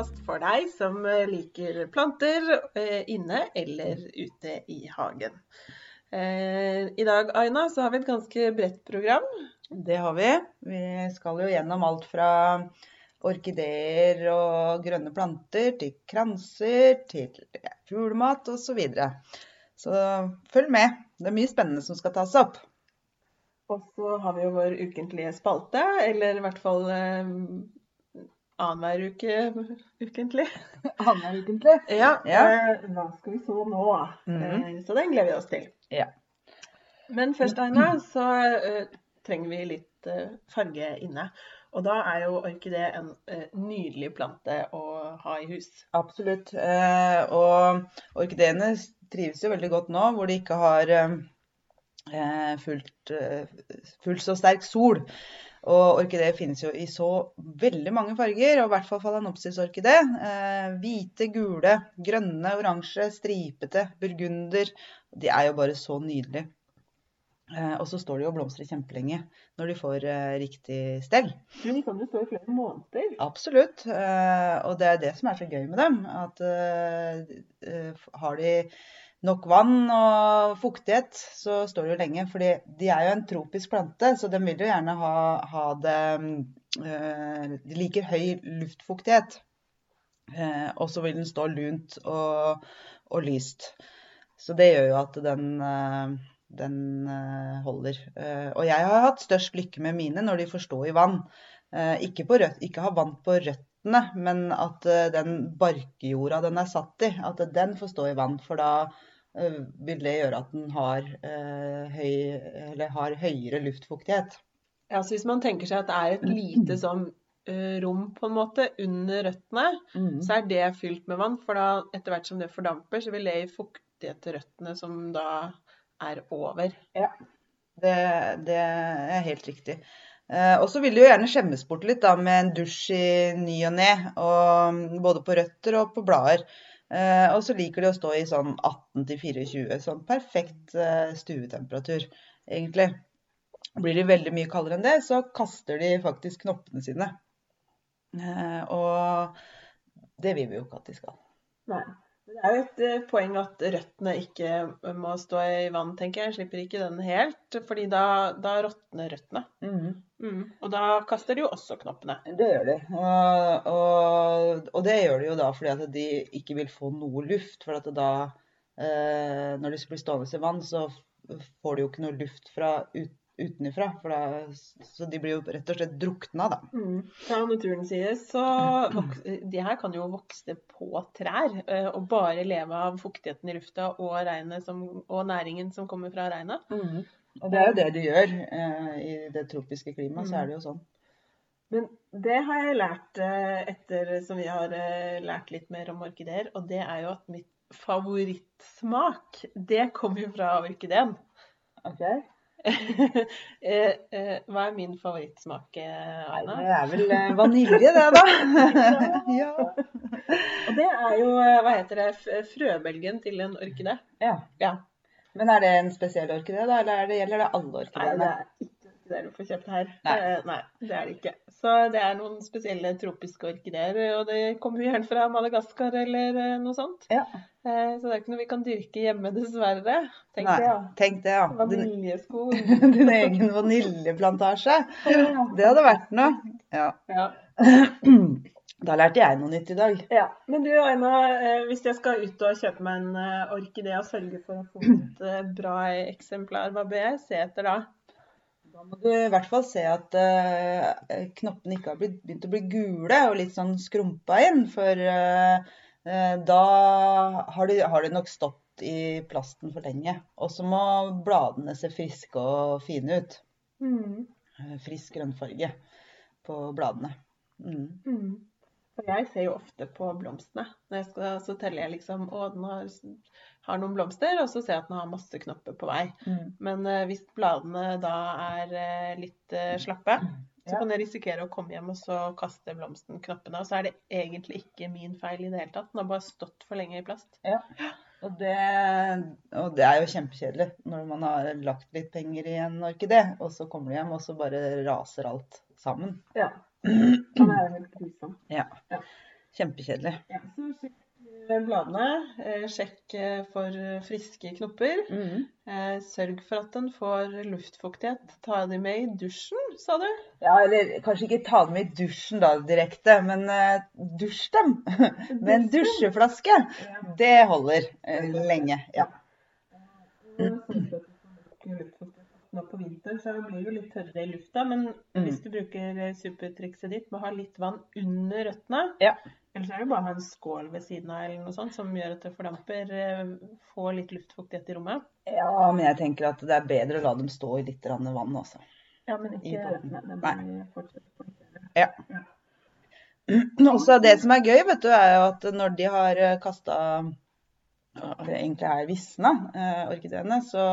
podkast. For deg som eh, liker planter eh, inne eller ute i hagen. Eh, I dag, Aina, så har vi et ganske bredt program. Det har vi. Vi skal jo gjennom alt fra orkideer og grønne planter til kranser, til fuglemat osv. Så, videre. så følg med. Det er mye spennende som skal tas opp. Og så har vi jo vår ukentlige spalte, eller i hvert fall annenhver uke ukentlig. Annenhver ukentlig? Ja. ja. Eh, hva skal vi så nå? Mm. Så den gleder vi oss til. Ja. Men først, Aina, så uh, trenger vi litt farge inne. Og da er jo orkidé en nydelig plante å ha i hus. Absolutt. og orkideene trives jo veldig godt nå hvor de ikke har fullt, fullt så sterk sol. Og orkideer finnes jo i så veldig mange farger, og i hvert fall phalaenopsis-orkidé. Eh, hvite, gule, grønne, oransje, stripete, burgunder. De er jo bare så nydelige. Eh, og så står de og blomstrer kjempelenge når de får eh, riktig stell. Men de kan jo stå i flere måneder? Absolutt. Eh, og det er det som er så gøy med dem. At eh, eh, har de nok vann og fuktighet, så står det jo lenge. fordi de er jo en tropisk plante, så de vil jo gjerne ha, ha det øh, De liker høy luftfuktighet. Eh, og så vil den stå lunt og, og, lyst. Så det gjør jo at den, øh, den øh, holder. og jeg har hatt størst lykke med mine når de får stå i vann. ikke, rødt, ikke ha vann på røttene, men at den barkjorda den er satt i, at den får stå i vann. For da Eh, vil det gjøre at den har, eh, høy, har høyere luftfuktighet. Ja, så Hvis man tenker seg at det er et lite sånn uh, rom på en måte under røttene, mm. så er det fylt med vann. For da etter hvert som det fordamper, så vil det gi fuktighet til røttene som da er over. Ja, det, det er helt riktig. Og så vil det jo gjerne skjemmes bort litt da, med en dusj i ny og ne, både på røtter og på blader. Eh, og så liker de å stå i sånn 18-24, sånn perfekt eh, stuetemperatur, egentlig. Blir de veldig mye kaldere enn det, så kaster de faktisk knoppene sine. Eh, og det vil vi jo ikke at de skal. Nei. Det er jo et eh, poeng at røttene ikke må stå i vann, tenker jeg. Slipper ikke den helt, fordi da, da råtner røttene. Mm. Mm. Og da kaster de jo også knoppene. Det gjør de. Og, og, og, det gjør de jo da fordi at de ikke vil få noe luft. For at da, eh, når de blir stående i vann, så får de jo ikke noe luft fra ut, utenfra. Så de blir jo rett og slett drukna, da. Mm. Fra naturen sies så De her kan jo vokse på trær eh, og bare leve av fuktigheten i lufta og, som, og næringen som kommer fra regnet. Mm. Og det er jo det de gjør. Eh, I det tropiske klimaet så er det jo sånn. Men det har jeg lært eh, etter som vi har lært litt mer om orkideer, og det er jo at mitt favorittsmak, det kommer jo fra orkideen. Okay. Eh, eh, hva er min favorittsmak, Aina? Det er vel eh, vanilje, det, da. ja. Og det er jo, hva heter det, frøbelgen til en orkidé. Ja. ja. Men er det en spesiell orkidé, da, eller gjelder det alle orkideene? Nei, det er ikke du får kjøpt her. Nei. Eh, nei. det er det ikke. Så det er noen spesielle tropiske orkideer, og det kommer gjerne fra Madagaskar eller eh, noe sånt. Ja. Eh, så det er ikke noe vi kan dyrke hjemme, dessverre. Tenk nei, det, ja. Tenk det, ja. Vaniljesko. Din, din egen vaniljeplantasje. Det hadde vært noe. Ja. ja. Da lærte jeg noe nytt i dag. Ja, Men du Aina, hvis jeg skal ut og kjøpe meg en orkidé og sørge for å få et bra eksemplar, hva bør jeg se etter da? Da må du i hvert fall se at knoppene ikke har begynt å bli gule og litt sånn skrumpa inn. For da har de, har de, nok stått i plasten for lenge. Og så må bladene se friske og fine ut. Mm. frisk grønnfarge på bladene. Mm. Mm. Jeg ser jo ofte på blomstene. Når jeg skal, så teller jeg liksom Å, den har, har, noen blomster, og så ser jeg at den har masse knopper på vei. Mm. Men uh, hvis bladene da er litt slappe, så ja. kan jeg risikere å komme hjem og så kaste blomsten knoppene. Og så er det egentlig ikke min feil i det hele tatt. Den har bare stått for lenge i plast. Ja. Og det, og det, er jo kjempekjedelig når man har lagt litt penger i en orkidé, og så kommer du hjem, og så bare raser alt sammen. Ja. Han er jo helt grusom. Ja. Kjempekjedelig. Ja, så bladene. Eh, Sjekk eh, for friske knopper. Mm. Eh, Sørg for at den får luftfuktighet. Ta de med i dusjen, sa du? Ja, eller kanskje ikke ta dem i dusjen da direkte, men eh, dusj dem med en dusjeflaske. Det holder eh, lenge. Ja. Og Nå på vinteren så blir det jo litt tørrere i lufta, men Mm. hvis du bruker eh, supertrikset ditt med å ha litt vann under røttene Ja. Ellers er det bare å ha en skål ved siden av eller noe sånt som gjør at det fordamper. eh, Få litt luftfuktighet i rommet. ja, men jeg tenker at det er bedre å la dem stå i litt vann, altså. Ja, men I ikke båten. røttene. Nei. mye. Ja. Også det som er gøy, vet du, er jo at når de har kasta egentlig er visna, eh, orkideene, så,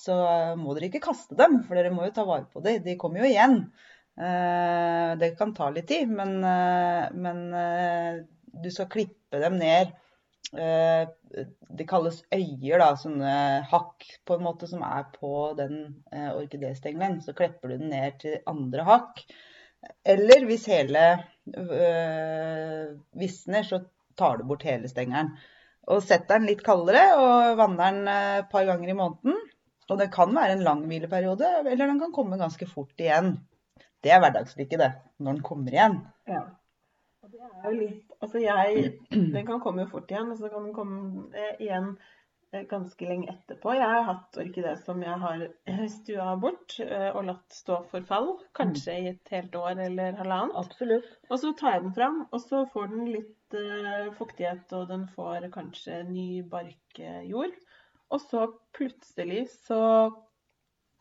så må dere ikke kaste dem, for dere må jo ta vare på dem. De kommer jo igjen. Eh, det kan ta litt tid, men, eh, men eh, du skal klippe dem ned. Eh, det kalles øyer, da, sånne hakk på en måte som er på den eh, orkidéstengelen. Så klepper du den ned til andre hakk. Eller hvis hele øh, visner, så tar du bort hele stengelen. Og setter den litt kaldere og vanner den et par ganger i måneden. Og det kan være en lang hvileperiode, eller den kan komme ganske fort igjen. Det er hverdagslykke, det. Når den kommer igjen. Ja. Og det er jo litt Altså, jeg Den kan komme fort igjen, og så kan den komme eh, igjen eh, ganske lenge etterpå. Jeg har hatt orkidé som jeg har eh, stua bort og latt stå for fall. Kanskje i et helt år eller halvannet. Absolutt. Og så tar jeg den fram, og så får den litt fuktighet, og den får kanskje ny barkjord. Og så plutselig så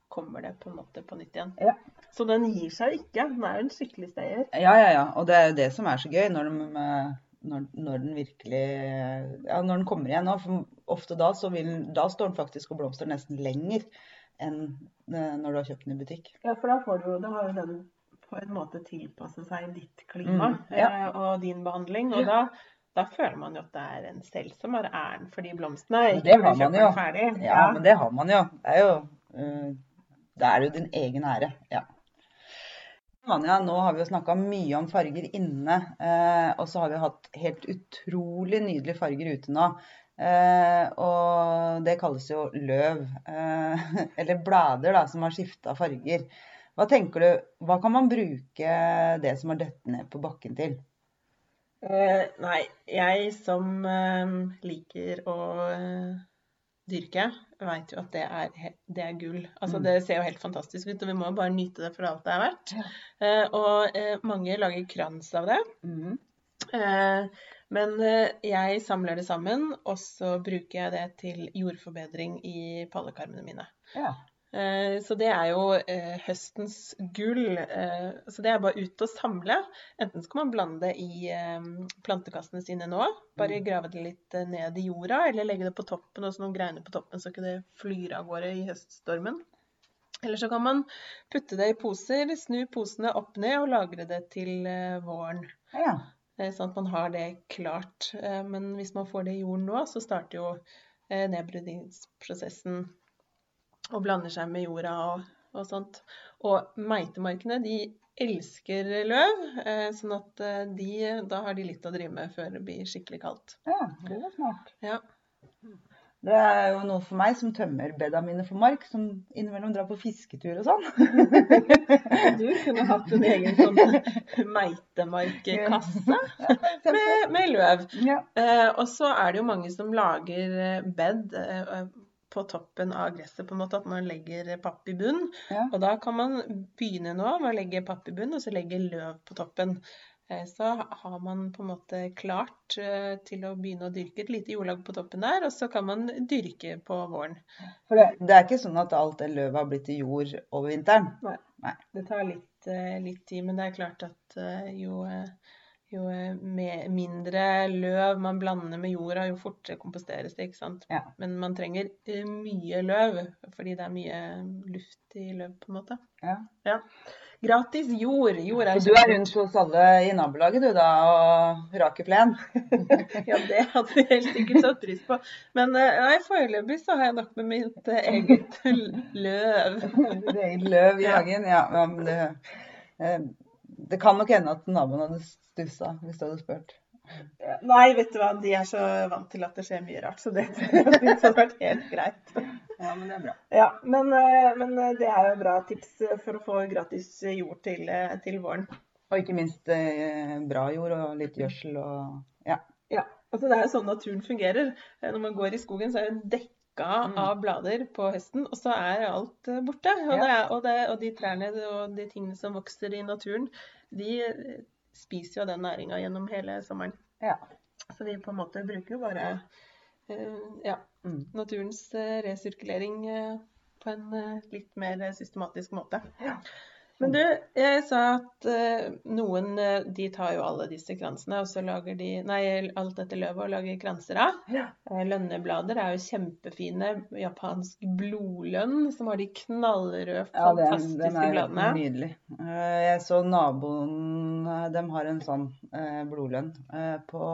kommer det på en måte på nytt igjen. Ja. Så den gir seg ikke. Den er en skikkelig stayer. Ja, ja, ja. Og det er jo det som er så gøy, når, de, når, når den virkelig Ja, når den kommer igjen nå. For ofte da, så vil, da står den faktisk og blomstrer nesten lenger enn øh, når du har kjøpt den i butikk. Ja, for da får du jo Da har jo den på en måte tilpasset seg ditt klima Mm, ja. eh, og din behandling. Og da, da føler man jo at det er en selv som har æren for de blomstene. Men det har man jo. Ja. Ja, men det har man jo. Det er jo, øh, det er jo din egen ære. Ja. Vanja, nå har vi jo snakka mye om farger inne, eh, og så har vi hatt helt utrolig nydelige farger ute nå. Eh, og det kalles jo løv, eh, eller blader da, som har skifta farger. Hva tenker du, hva kan man bruke det som har dødd ned på bakken til? Eh, nei, jeg som eh, liker å eh, dyrke, veit jo at det er, he- det er gull. Altså Mm. Det ser jo helt fantastisk ut, og vi må jo bare nyte det for alt det er verdt. Eh, og eh, mange lager krans av det. Eh, men eh, jeg samler det sammen, og så bruker jeg det til jordforbedring i pallekarmene mine. Ja. Eh, Så det er jo eh, høstens gull. Eh, Så det er bare ut og samle. Enten skal man blande det i plantekassene sine nå, bare Mm. grave det litt ned i jorda, eller legge det på toppen og så noen greiner på toppen så ikke det flyr av gårde i høststormen. Eller så kan man putte det i poser, snu posene opp ned og lagre det til våren. ja. Eh, Sånn at man har det klart. Men hvis man får det i jorden nå, så starter jo nedbrydingsprosessen og blander seg med jorda og, og sånt. Og meitemarkene, de elsker løv, eh, sånn at eh, de, da har de litt å drive med før det blir skikkelig kaldt. ja, det var smart. Ja. Det er jo noe for meg som tømmer bedda mine for mark, som innimellom drar på fisketur og sånn. Du kunne hatt en egen sånn meitemarkkasse med, med løv. Ja. Eh, og så er det jo mange som lager eh, bed eh, på toppen av gresset, på en måte at man legger papp i bunn. Ja. Og da kan man begynne nå med å legge papp i bunn, og så legge løv på toppen. Eh, Så har man på en måte klart eh, til å begynne å dyrke et lite jordlag på toppen der, og så kan man dyrke på våren. For det, det er ikke sånn at alt det løvet har blitt til jord over vinteren. Nei, Det tar litt, eh, litt tid, men det er klart at jo, jo eh, mindre løv man blander med jorda, jo fortere komposteres det, ikke sant. Ja. Men man trenger eh, mye løv, fordi det er mye luft i løv, på en måte. Ja. Gratis jord. Jord er så du er rundt hos alle i nabolaget du da, og raker plen. Ja, det hadde vi helt sikkert satt pris på. Men eh, nei, foreløpig så har jeg nok med mitt eh, eget løv. Det er løv i hagen. Ja, ja, men det, eh, det kan nok hende at naboen hadde stussa hvis du hadde spurt. Nei, vet du hva, de er så vant til at det skjer mye rart, så det hadde vært helt greit. Ja, men det er bra. Ja, men, eh, men det er jo bra tips for å få gratis jord til, til våren. Og ikke minst eh, bra jord og litt gjødsel og ja. ja. Altså, det er jo sånn naturen fungerer. Når man går i skogen, så er det dekka mm. av blader på høsten, og så er alt eh, borte. Og, ja. er, og, det, og, de trærne og de tingene som vokser i naturen, de eh, spiser jo den næringa gjennom hele sommeren. Ja. Så vi på en måte bruker jo bare uh, ja, mm. naturens resirkulering på en litt mer systematisk måte. Ja. Men du, jeg sa at uh, noen uh, de tar jo alle disse kransene, og så lager de Nei, alt dette løvet og lager kranser av. Ja. Uh, lønneblader er jo kjempefine. Japansk blodlønn, som har de knallrøde, ja, fantastiske den, den er bladene. Nydelig. jeg så naboen De har en sånn blodlønn. på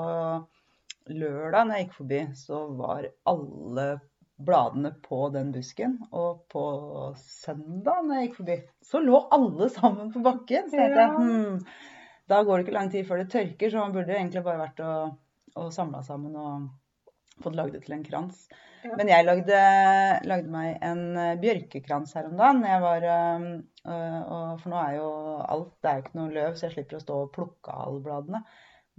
lørdag når jeg gikk forbi, så var alle bladene på den busken. Og på søndag når jeg gikk forbi, så lå alle sammen på bakken. Så tenkte jeg hm, da går det ikke lang tid før det tørker, så man burde egentlig bare vært og, og samla sammen og fått lagd det til en krans. Ja. Men jeg lagde, lagde, meg en eh, bjørkekrans her om dagen. Var, øh, for nå er jo alt Det er jo ikke noe løv, så jeg slipper å stå og plukke av alle bladene.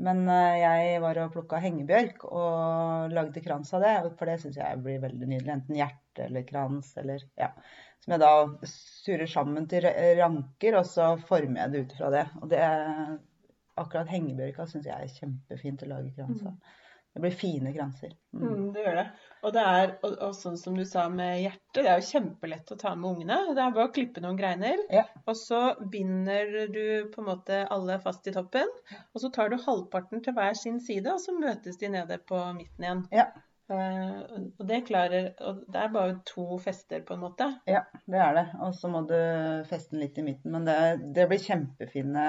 Men eh, jeg var og plukka hengebjørk og lagde krans av det. For det syns jeg blir veldig nydelig. Enten hjerte eller krans eller ja. Som jeg da surrer sammen til ranker, og så former jeg det ut fra det. Og det akkurat hengebjørka syns jeg er kjempefint å lage krans av. Mm. Det blir fine kranser. Mm. Mm, det gjør det. Og det er, og, og, sånn som du sa med hjertet, det er jo kjempelett å ta med ungene. Det er bare å klippe noen greiner, ja. og så binder du på en måte alle fast i toppen. Og så tar du halvparten til hver sin side, og så møtes de nede på midten igjen. Ja. Uh, og det klarer Og det er bare to fester, på en måte. Ja, det er det. Og så må du feste den litt i midten. Men det, det blir kjempefine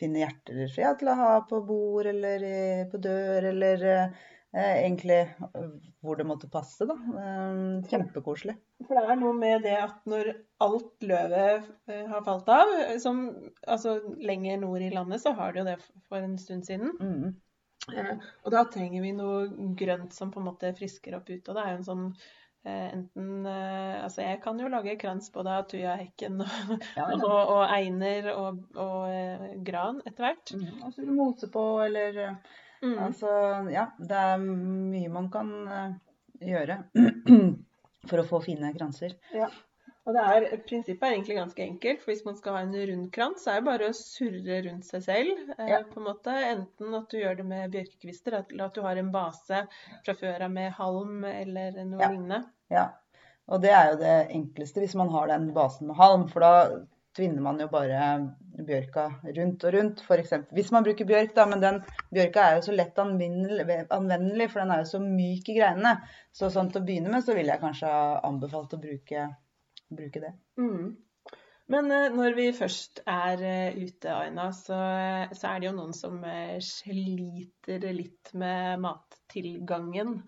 fine hjerter til å ha på bord eller på dør, eller eh, egentlig hvor det måtte passe. da. Eh, kjempekoselig. For det er noe med det at når alt løvet eh, har falt av, som altså lenger nord i landet, så har det jo det for en stund siden. Mm. Eh, og da trenger vi noe grønt som på en måte frisker opp ut. Og det er jo en sånn Eh, enten eh, Altså, jeg kan jo lage krans både av tujahekken og, ja, ja. og, og, einer og, og eh, gran etter hvert. Mm, og så mose på, eller mm. Altså, ja. Det er mye man kan gjøre for å få fine kranser. Ja. Og det er, Prinsippet er egentlig ganske enkelt. for Hvis man skal ha en rund krans, så er det bare å surre rundt seg selv. Eh, på en måte. Enten at du gjør det med bjørkekvister, eller at du har en base fra før av med halm eller noe ja. lignende. Ja, og det er jo det enkleste hvis man har den basen med halm. For da tvinner man jo bare bjørka rundt og rundt. For eksempel. hvis man bruker bjørk, da, men den bjørka er jo så lett anvendelig, for den er jo så myk i greinene. Så sånn til å begynne med så ville jeg kanskje ha anbefalt å bruke bruke det. Mm. Men uh, når vi først er uh, ute, Aina, så, så, er det jo noen som sliter litt med mattilgangen.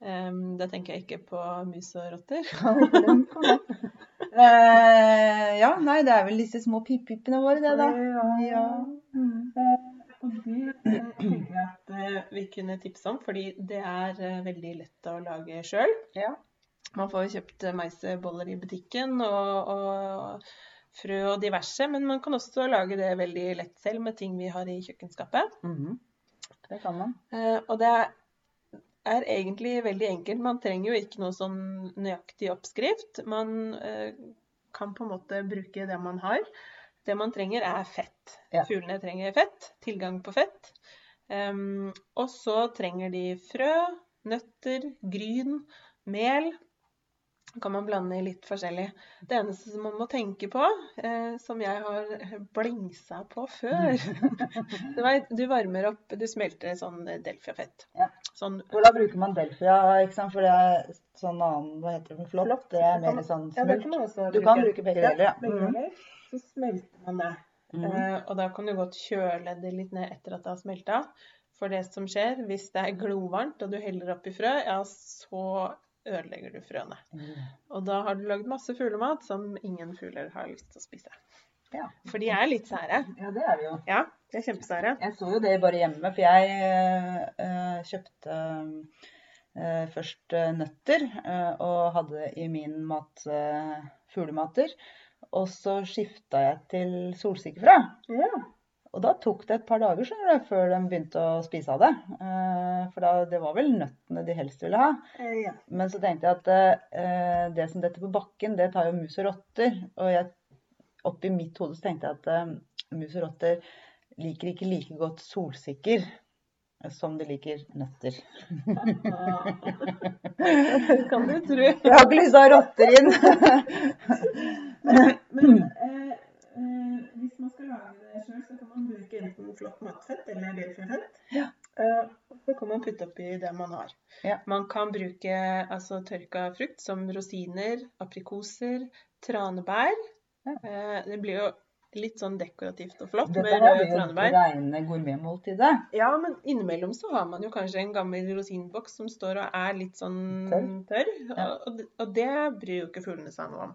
Um, da tenker jeg ikke på mus og rotter. Ja, nei, det er vel disse små pip-pipene våre, det, da. Ja. Mm. Og det tenker jeg at vi kunne tipse om, fordi det er veldig lett å lage sjøl. Ja. Man får jo kjøpt meiseboller i butikken og, og, frø og diverse, men man kan også lage det veldig lett selv med ting vi har i kjøkkenskapet. Mm -hmm. Det kan man. Eh, og det er egentlig veldig enkelt. Man trenger jo ikke noe sånn nøyaktig oppskrift. Man eh, kan på en måte bruke det man har. Det man trenger, er fett. Ja. Fuglene trenger fett. Tilgang på fett. Um, og så trenger de frø, nøtter, gryn, mel kan man blande i litt forskjellig. Det eneste som man må tenke på, eh, som jeg har blingsa på før du, vet, du varmer opp Du smelter sånn delfiafett. Ja. Sånn, For da bruker man delfia, ikke sant? For det er sånn annen Hva heter det? Flott. Det er mer sånn smult. Ja, du kan bruke begge deler, ja. Begge mm. deler. Så smelter man det. Mm. Eh, og da kan du godt kjøle det litt ned etter at det har smelta. For det som skjer, hvis det er glovarmt og du heller oppi frø, ja, så ødelegger du frøene. Mm. Og da har du lagd masse fuglemat som ingen fugler har lyst til å spise. Ja. For de er litt sære. Ja, det er vi jo. Ja, de er kjempesære. Jeg så jo det bare hjemme, for jeg eh, kjøpte eh, først nøtter eh, og hadde i min mat fuglemater. Og så skifta jeg til solsikkefrø. Ja. Og da tok det et par dager skjønner du, før de begynte å spise av det. Eh, for da, det var vel nøttene de helst ville ha. ja. Men så tenkte jeg at eh, det som detter på bakken, det tar jo mus og rotter. Og jeg, oppi mitt hode så tenkte jeg at eh, mus og rotter liker ikke like godt solsikker som de liker nøtter. kan du tro. Jeg har ikke lyst til å ha rotter inn. Men eh, eh, hvis man skal lage det sjøl, så kan man bruke enten flott matfett eller delfefett. Ja. Eh, så kan man putte oppi det man har. Ja. Man kan bruke altså, tørka frukt som rosiner, aprikoser, tranebær. Ja. Eh, det blir jo litt sånn dekorativt og flott Dette med røde blir jo et tranebær. reine gourmetmåltidet. Ja, men innimellom så har man jo kanskje en gammel rosinboks som står og er litt sånn Tørr. tørr. Og, og det bryr jo ikke fuglene seg noe om.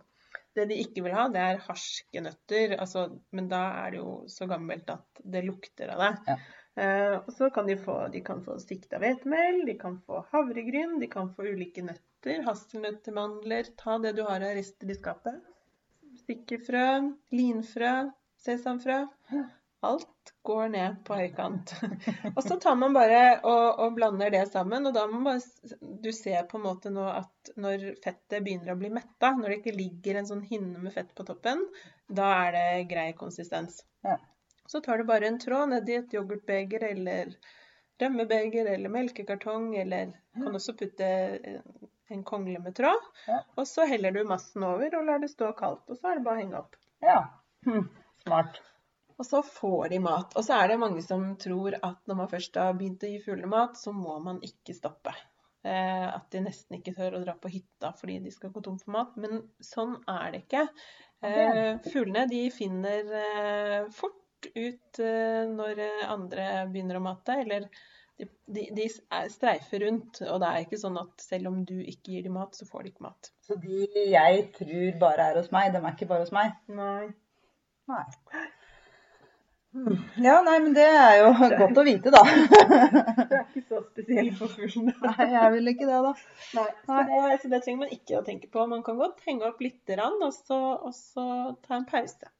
Det de ikke vil ha, det er harske nøtter. Altså, men da er det jo så gammelt at det lukter av det. Ja. Eh, og så kan de få, de kan få sikta hvetemel, de kan få havregryn, de kan få ulike nøtter. Hasselnøtter, mandler. Ta det du har av rester i skapet. Stikkefrø, linfrø, sesamfrø. Alt går ned på høykant. og så tar man bare og, og blander det sammen, og da må man bare Du ser på en måte nå at når fettet begynner å bli metta, når det ikke ligger en sånn hinne med fett på toppen, da er det grei konsistens. Ja. Så tar du bare en tråd ned i et yoghurtbeger eller rømmebeger eller melkekartong, eller kan også putte en kongle med tråd. Ja. Og så heller du massen over og lar det stå kaldt, og så er det bare å henge opp. Ja. Hm. Smart. Og så får de mat. Og så er det mange som tror at når man først har begynt å gi fuglene mat, så må man ikke stoppe. Eh, at de nesten ikke tør å dra på hytta fordi de skal gå tom for mat. Men sånn er det ikke. Eh, fuglene de finner eh, fort ut eh, når andre begynner å mate. Eller de, de, de er- streifer rundt. Og det er ikke sånn at selv om du ikke gir dem mat, så får de ikke mat. Så de jeg tror bare er hos meg, de er ikke bare hos meg. Nei. Nei. Ja, nei, men det er jo godt å vite, da. Du er ikke så spesiell for fuglene. Nei, jeg vil ikke det, da. Nei, så det, så det trenger man ikke å tenke på. Man kan godt henge opp litt, og og så ta en pause.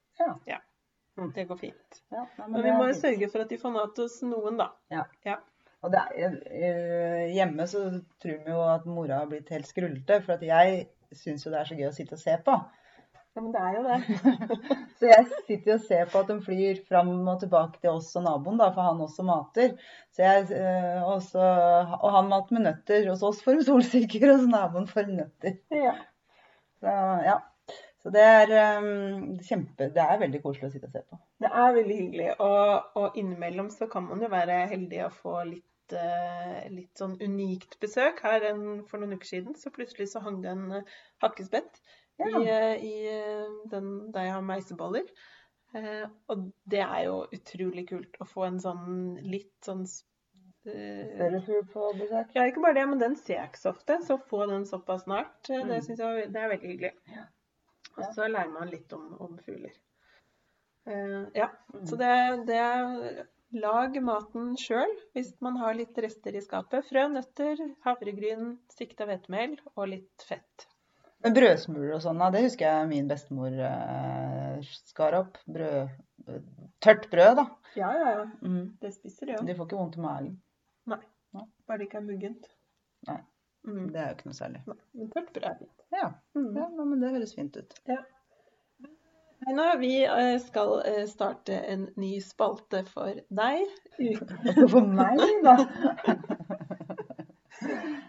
Ja. Det går fint. Ja, nei, men Men vi må jo sørge for at de får mat hos noen, da. Og det er, eh, hjemme så tror vi jo at mora har blitt helt skrullete, for at jeg syns jo det er så gøy å sitte og se på. Ja, men det er jo det. Så jeg sitter og ser på at de flyr fram og tilbake til oss og naboen, da, for han også mater. Så jeg, øh, også, og han mater med nøtter. Hos oss får de solsikker, og hos naboen får de nøtter. Ja. Så ja. Så det er eh, kjempe Det er veldig koselig å sitte og se på. Det er veldig hyggelig. Og, og innimellom så kan man jo være heldig å få litt, eh, litt sånn unikt besøk. Her en, for noen uker siden så plutselig så hang det en eh, hakkespett Ja. i, eh, i eh, den der jeg har meiseboller. Eh, og det er jo utrolig kult å få en sånn litt sånn eh, Større fugl på besøk. Ja, ikke bare det, men den ser jeg ikke så ofte. Så å få den såpass snart, mm. det syns jeg det er veldig hyggelig. Og Ja. så lærer man litt om, om fugler. Eh, ja, Mm. så det, det er Lag maten sjøl hvis man har litt rester i skapet. Frø, nøtter, havregryn, sikta hvetemel og litt fett. Men brødsmuler og sånn, det husker jeg min bestemor eh, skar opp. Brød, tørt brød, da. Ja, ja, ja. Mm. Det spiser de òg. De får ikke vondt i magen. Nei, Bare det ikke er muggent. Nei. Mm. Det er jo ikke noe særlig. Nei, Men tørt brød er fint. Ja, Mm. ja men det høres fint ut. Heina, vi eh, skal eh, starte en ny spalte for deg. For meg, da.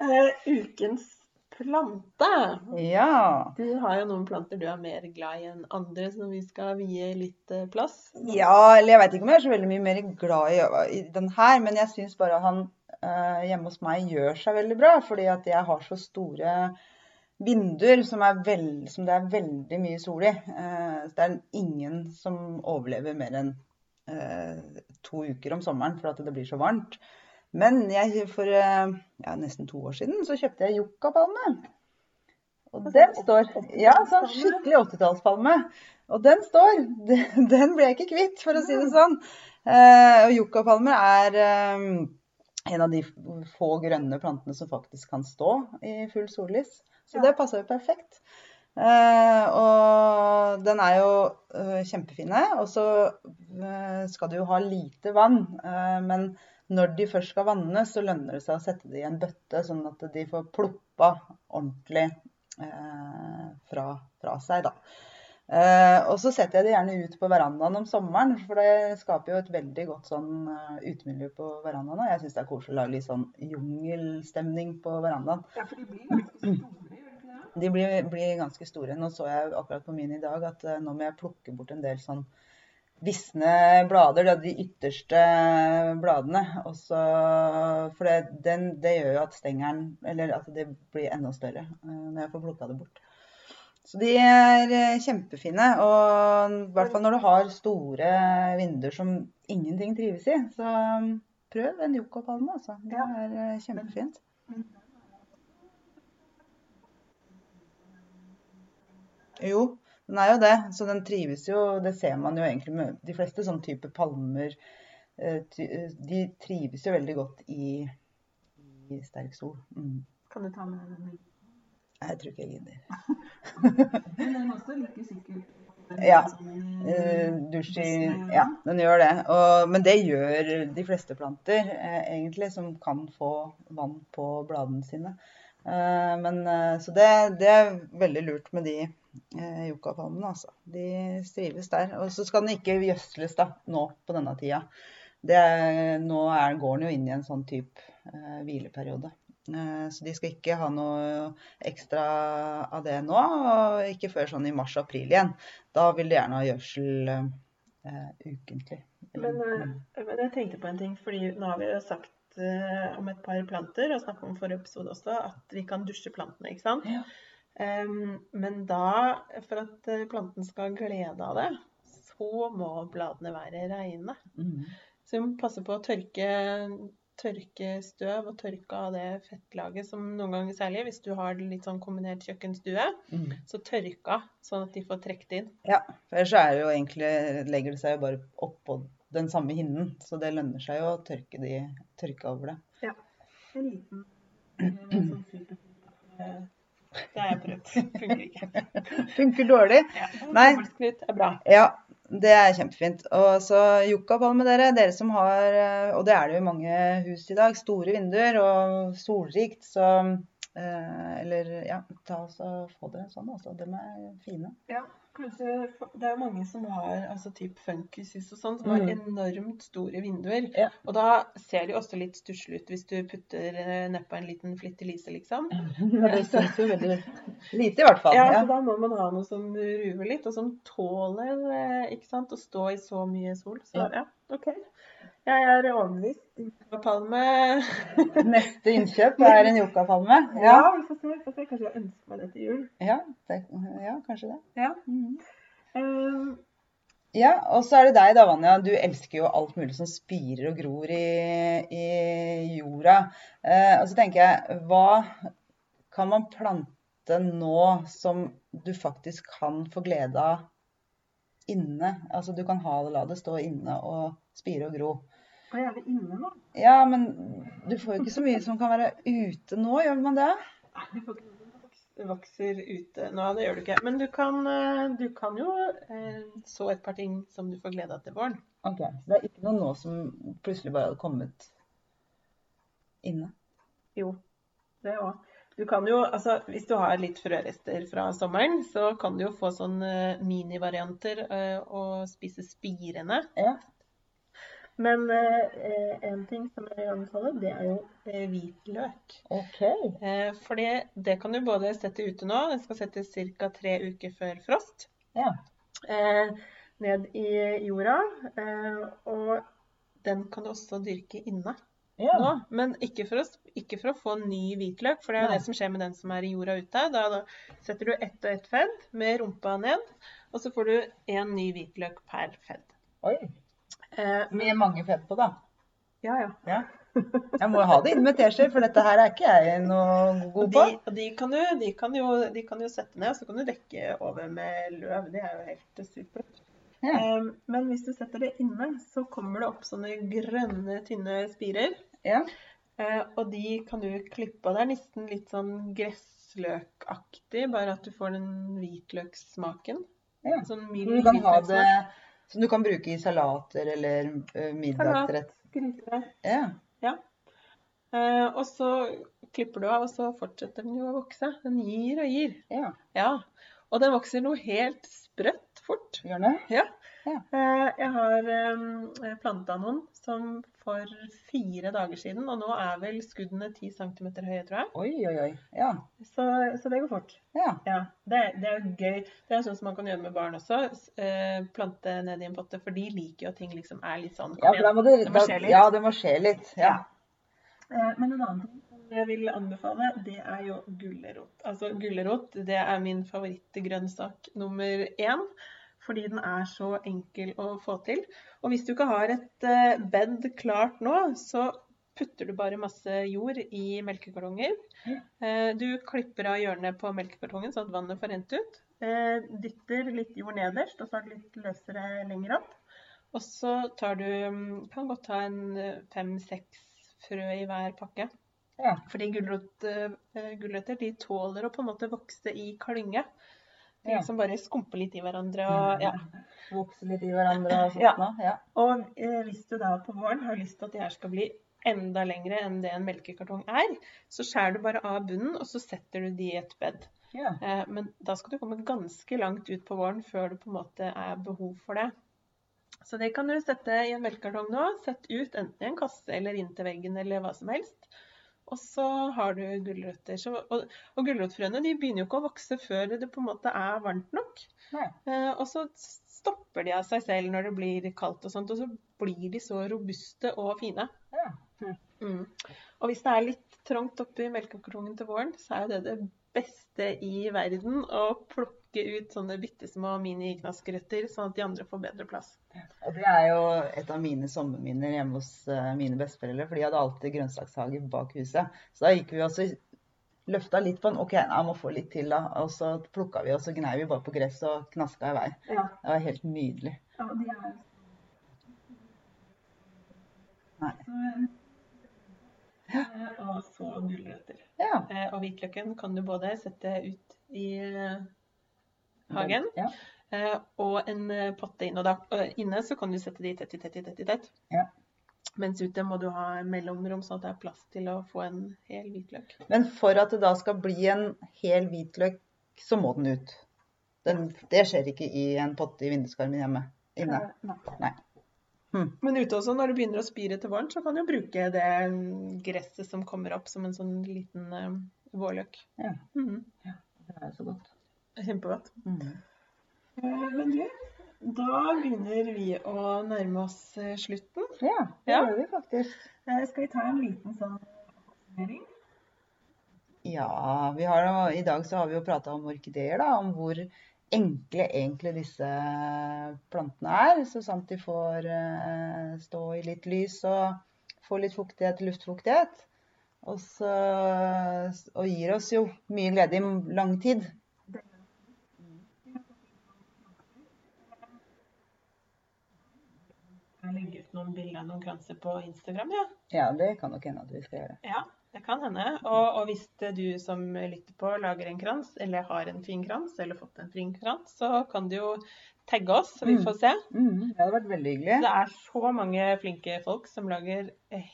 Eh, ukens plante. Ja. Du har jo noen planter du er mer glad i enn andre, som vi skal vie litt eh, plass. Ja, eller jeg vet ikke om jeg er så veldig mye mer glad i, i den her, men jeg syns bare han eh, hjemme hos meg gjør seg veldig bra, fordi at jeg har så store vinduer som, er vel, som det er veldig mye sol i. Eh, så det er ingen som overlever mer enn eh, to uker om sommeren for at det blir så varmt. Men jeg, for eh, ja, nesten to år siden så kjøpte jeg yuccapalme. Og den står Ja, sånn skikkelig 80-tallspalme. Og den står. Den ble jeg ikke kvitt, for å si det sånn. Eh, og yuccapalmer er eh, en av de få grønne plantene som faktisk kan stå i full sollys. Så det passer jo perfekt. Uh, og den er jo uh, kjempefine. Og så uh, skal du jo ha lite vann. men når de først skal vannes, så lønner det seg å sette det i en bøtte, sånn at de får ploppa ordentlig fra, fra, seg. da. og så setter jeg det gjerne ut på verandaen om sommeren, for det skaper jo et veldig godt sånn utemiljø på verandaen. Og jeg syns det er koselig å lage litt sånn jungelstemning på verandaen. Ja, for de blir ganske store. De blir, blir, ganske store. Nå så jeg akkurat på min i dag at uh, nå må jeg plukke bort en del sånn visne blader, de ytterste bladene. Også, for det, den, det, gjør jo at stengelen Eller at det blir enda større uh, når jeg får plukka det bort. Så de er uh, kjempefine. Og i hvert fall når du har store vinduer som ingenting trives i, så um, prøv en yuccapalme, altså. Det er kjempefint. Jo, den er jo det. Så den trives jo. Det ser man jo egentlig med de fleste sånn type palmer. Eh, eh, de trives jo veldig godt i, i sterk sol. Mm. Kan du ta med den? Jeg tror ikke jeg gidder. Men den også like sikkert ja. Uh, dusj i Ja, den gjør det. Og, men det gjør de fleste planter, eh, egentlig, som kan få vann på bladene sine. Uh, men, uh, så det, det, er veldig lurt med de eh, yuccapalmene. Altså. De strives der. Og så skal den ikke gjødsles da, nå på denne tida. Er, nå er, går den jo inn i en sånn type eh, hvileperiode. Eh, så de skal ikke ha noe ekstra av det nå, og ikke før sånn i mars-april igjen. Da vil de gjerne ha gjødsel eh, ukentlig. Men, eh, men, jeg tenkte på en ting, fordi nå har vi jo sagt eh, om et par planter, og snakket om forrige episode også, at vi kan dusje plantene. ikke sant? Ja. Um, men da, for at eh, planten skal ha glede av det, så må bladene være reine. Mm. Så vi må passe på å tørke, tørke, støv og tørke av det fettlaget som noen ganger særlig, hvis du har litt sånn kombinert kjøkkenstue, mm. så tørka sånn at de får trukket inn. Ja, for ellers er det jo egentlig, legger det seg jo bare oppå den samme hinnen, så det lønner seg jo å tørke, de, tørke over det. Ja. En liten en sånn det har jeg prøvd. Funker ikke. Funker dårlig? Ja, Nei. er bra. Ja, det er kjempefint. Og så yuccapalme, dere. Dere som har, og det er det jo i mange hus i dag, store vinduer og solrikt, så eh, Eller ja, ta oss og få det sånn, altså. De er fine. Ja. Kanskje, det er mange som har altså typ funkishus og sånn, som har mm. enormt store vinduer. Ja. Og da ser de også litt stusslige ut hvis du putter eh, nedpå en liten flittelise, liksom. Ja, det syns jo veldig lite, i hvert fall. Ja, ja, så da må man ha noe som ruver litt, og som tåler eh, ikke sant, å stå i så mye sol. Så ja, OK. Jeg er overbevist. Yucapalme. Neste innkjøp er en yucapalme? Ja. ja, vi får se. Vi får se. Kanskje jeg ønsker meg det til jul. Ja, det, ja kanskje det. Ja. Mm. Um, ja, og så er det deg da, Vanja. Du elsker jo alt mulig som spirer og gror i, i jorda. Eh, og så tenker jeg, hva kan man plante nå som du faktisk kan få glede av inne? Altså du kan ha det, la det stå inne og spire og gro. Og gjerne inne nå. Ja, men du får jo ikke så mye som kan være ute nå, gjør man det? Nei, du får ikke vokser ute nå, det gjør du ikke. Men du kan, eh, du kan jo eh, så et par ting som du får glede av til våren. Ok, Så det er ikke noe nå som plutselig bare hadde kommet inne? Jo, det òg. Du kan jo, altså Hvis du har litt frørester fra sommeren, så kan du jo få sånne minivarianter uh, og spise spirene. Ja. Men eh, en ting som jeg anbefaler, det er jo eh, hvitløk. Ok. Eh, for det kan du både sette ute nå, den skal settes ca. tre uker før frost. Ja. Eh, ned i jorda. Eh, og den kan du også dyrke inne. Ja. Nå, men ikke for, å, ikke for, å, få ny hvitløk, for det er Nei. det som skjer med den som er i jorda ute. Da, da setter du ett og ett fedd med rumpa ned, og så får du én ny hvitløk per fedd. Oi. Eh, med mange fett på, da. Ja, ja. ja. Jeg må ha det inn med teskjeer, for dette her er ikke jeg noe god på. De, de, kan du, de, kan jo, de, kan jo, sette ned, og så kan du dekke over med løv. Det er jo helt supert. Ja. Um, men hvis du setter det inne, så kommer det opp sånne grønne, tynne spirer. Ja. Uh, og de kan du klippe av. Det er nesten litt sånn gressløkaktig, bare at du får den hvitløkssmaken. Ja. Sånn mild, det som du kan bruke i salater eller uh, middagsrett. Salat, ja. ja. Uh, og så klipper du av, og så fortsetter den jo å vokse. Den gir og gir. Ja. ja. Og den vokser noe helt sprøtt fort. Gjør den det? Ja. Ja. Uh, jeg har planta noen som for fire dager siden, og nå er vel skuddene 10 cm høye, tror jeg. Oi, oi, oi. Ja. Så, så det går fort. Ja. ja det, det, er gøy. Det er sånn som man kan gjøre med barn også. Eh, plante ned i en potte, for de liker jo at ting liksom er litt sånn Ja, det det, det må skje litt. Ja, det må skje litt. Ja. Eh, men en annen ting jeg vil anbefale, det er jo gulrot. Altså gulrot, det er min favorittgrønnsak nummer én fordi den er så enkel å få til. Og hvis du ikke har et eh, bed klart nå, så putter du bare masse jord i melkekartonger. Eh, du klipper av hjørnet på melkekartongen sånn at vannet får rent ut. Eh, dytter litt jord nederst, og så er det litt løsere lenger opp. Og så tar du mm, Kan godt ta en fem-seks frø i hver pakke. Ja. Fordi gulrøtter de tåler å på en måte vokse i klynge. Ting som bare skumper litt i hverandre. og ja. Vokser litt i hverandre og sånt. Ja. Og eh, hvis du da på våren har lyst til at de her skal bli enda lengre enn det en melkekartong er, så skjærer du bare av bunnen, og så setter du de i et bed. Ja. Eh, men da skal du komme ganske langt ut på våren før det på en måte er behov for det. Så det kan du sette i en melkekartong nå. Sett ut enten i en kasse eller inntil veggen eller hva som helst. Og så har du gulrøtter. Og, og gulrotfrøene de begynner jo ikke å vokse før det på en måte er varmt nok. Eh, og så stopper de av seg selv når det blir kaldt og sånt, og så blir de så robuste og fine. Ja. Mm. Og hvis det er litt trangt oppi melkekartongen til våren, så er jo det det beste i verden å plukke ut sånne bitte små miniknaskerøtter, sånn at de andre får bedre plass. Og Det er jo et av mine sommerminner hjemme hos uh, mine besteforeldre. For de hadde alltid grønnsakshage bak huset. Så da gikk vi også løfta litt på den. OK, jeg må få litt til, da. Og så plukka vi, og så gnei vi bare på gress og knaska i vei. Ja. Det var helt nydelig. Ja, de er... Nei. Eh, og så gulrøtter. Ja. Eh, og hvitløken kan du både sette ut i eh, hagen ja. og en potte inn. Og da, inne så kan du sette de tett i tett i tett i tett. Ja. Mens ute må du ha mellomrom, sånn at det er plass til å få en hel hvitløk. Men for at det da skal bli en hel hvitløk, så må den ut? Den, det skjer ikke i en potte i vinduskarmen hjemme? Inne? Nei. Nei. Mm. Men ute også, når det begynner å spire til våren, så kan du bruke det gresset som kommer opp som en sånn liten uh, vårløk. Ja. Mm. ja. Det er så godt. Kjempegodt. Mm. Uh, men du, da begynner vi å nærme oss uh, slutten. Ja, det gjør vi faktisk. skal vi ta en liten sånn oppsummering? Ja, har, i dag så har vi jo prata om orkideer, da. Om hvor enkle egentlig disse plantene er. Så sant de får stå i litt lys og få litt fuktighet, luftfuktighet. Og, så, og gir oss jo mye glede i lang tid. Jeg legge ut noen bilder av noen kranser på Instagram, ja. Ja, det kan nok hende at vi skal gjøre. Ja. Det kan hende. Og, og, hvis du som lytter på lager en krans, eller har en fin krans, eller fått en fin krans, så kan du jo tagge oss, så vi mm. får se. Mm. Det hadde vært veldig hyggelig. Det er så mange flinke folk som lager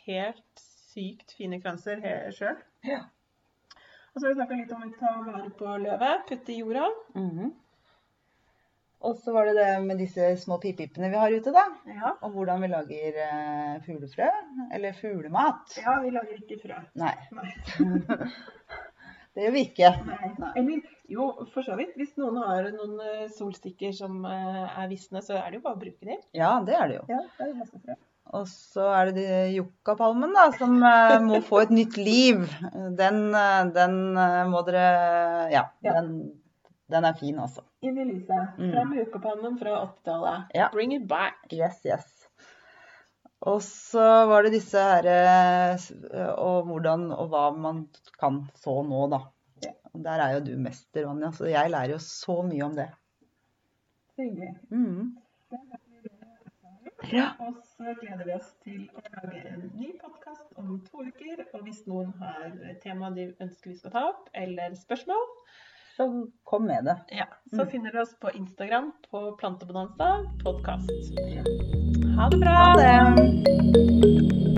helt sykt fine kranser sjøl. Ja. Og så har vi snakka litt om å ta vare på løvet, putte i jorda. Mm. Og så var det det med disse små pipipene vi har ute, da. Ja. Og hvordan vi lager eh, fuglefrø. Eller fuglemat. Ja, vi lager ikke frø. Nei. Nei. det gjør vi ikke. Nei. Eller jo, for så vidt. Hvis noen har noen uh, solstikker som eh, er visne, så er det jo bare å bruke dem. Ja, det er det jo. Ja, det er masse frø. Og så er det de yuccapalmen, da, som eh, må få et nytt liv. Den, den må dere Ja. ja. Den, den er fin, altså. Inn i lyset. Mm. Fram med ukepannen fra 80-tallet. Ja. Bring it back. Yes, yes. Og så var det disse her Og hvordan og hva man kan så nå, da. Der er jo du mester, Vanja, så jeg lærer jo så mye om det. Hyggelig. Mm. Ja. Og så gleder vi oss til å lage en ny podkast om to uker. Og hvis noen har tema de ønsker vi skal ta opp, eller spørsmål, så kom med det. Ja, Så mm. finner du oss på Instagram på Plantebonanza podkast. Ha det bra. Ha det.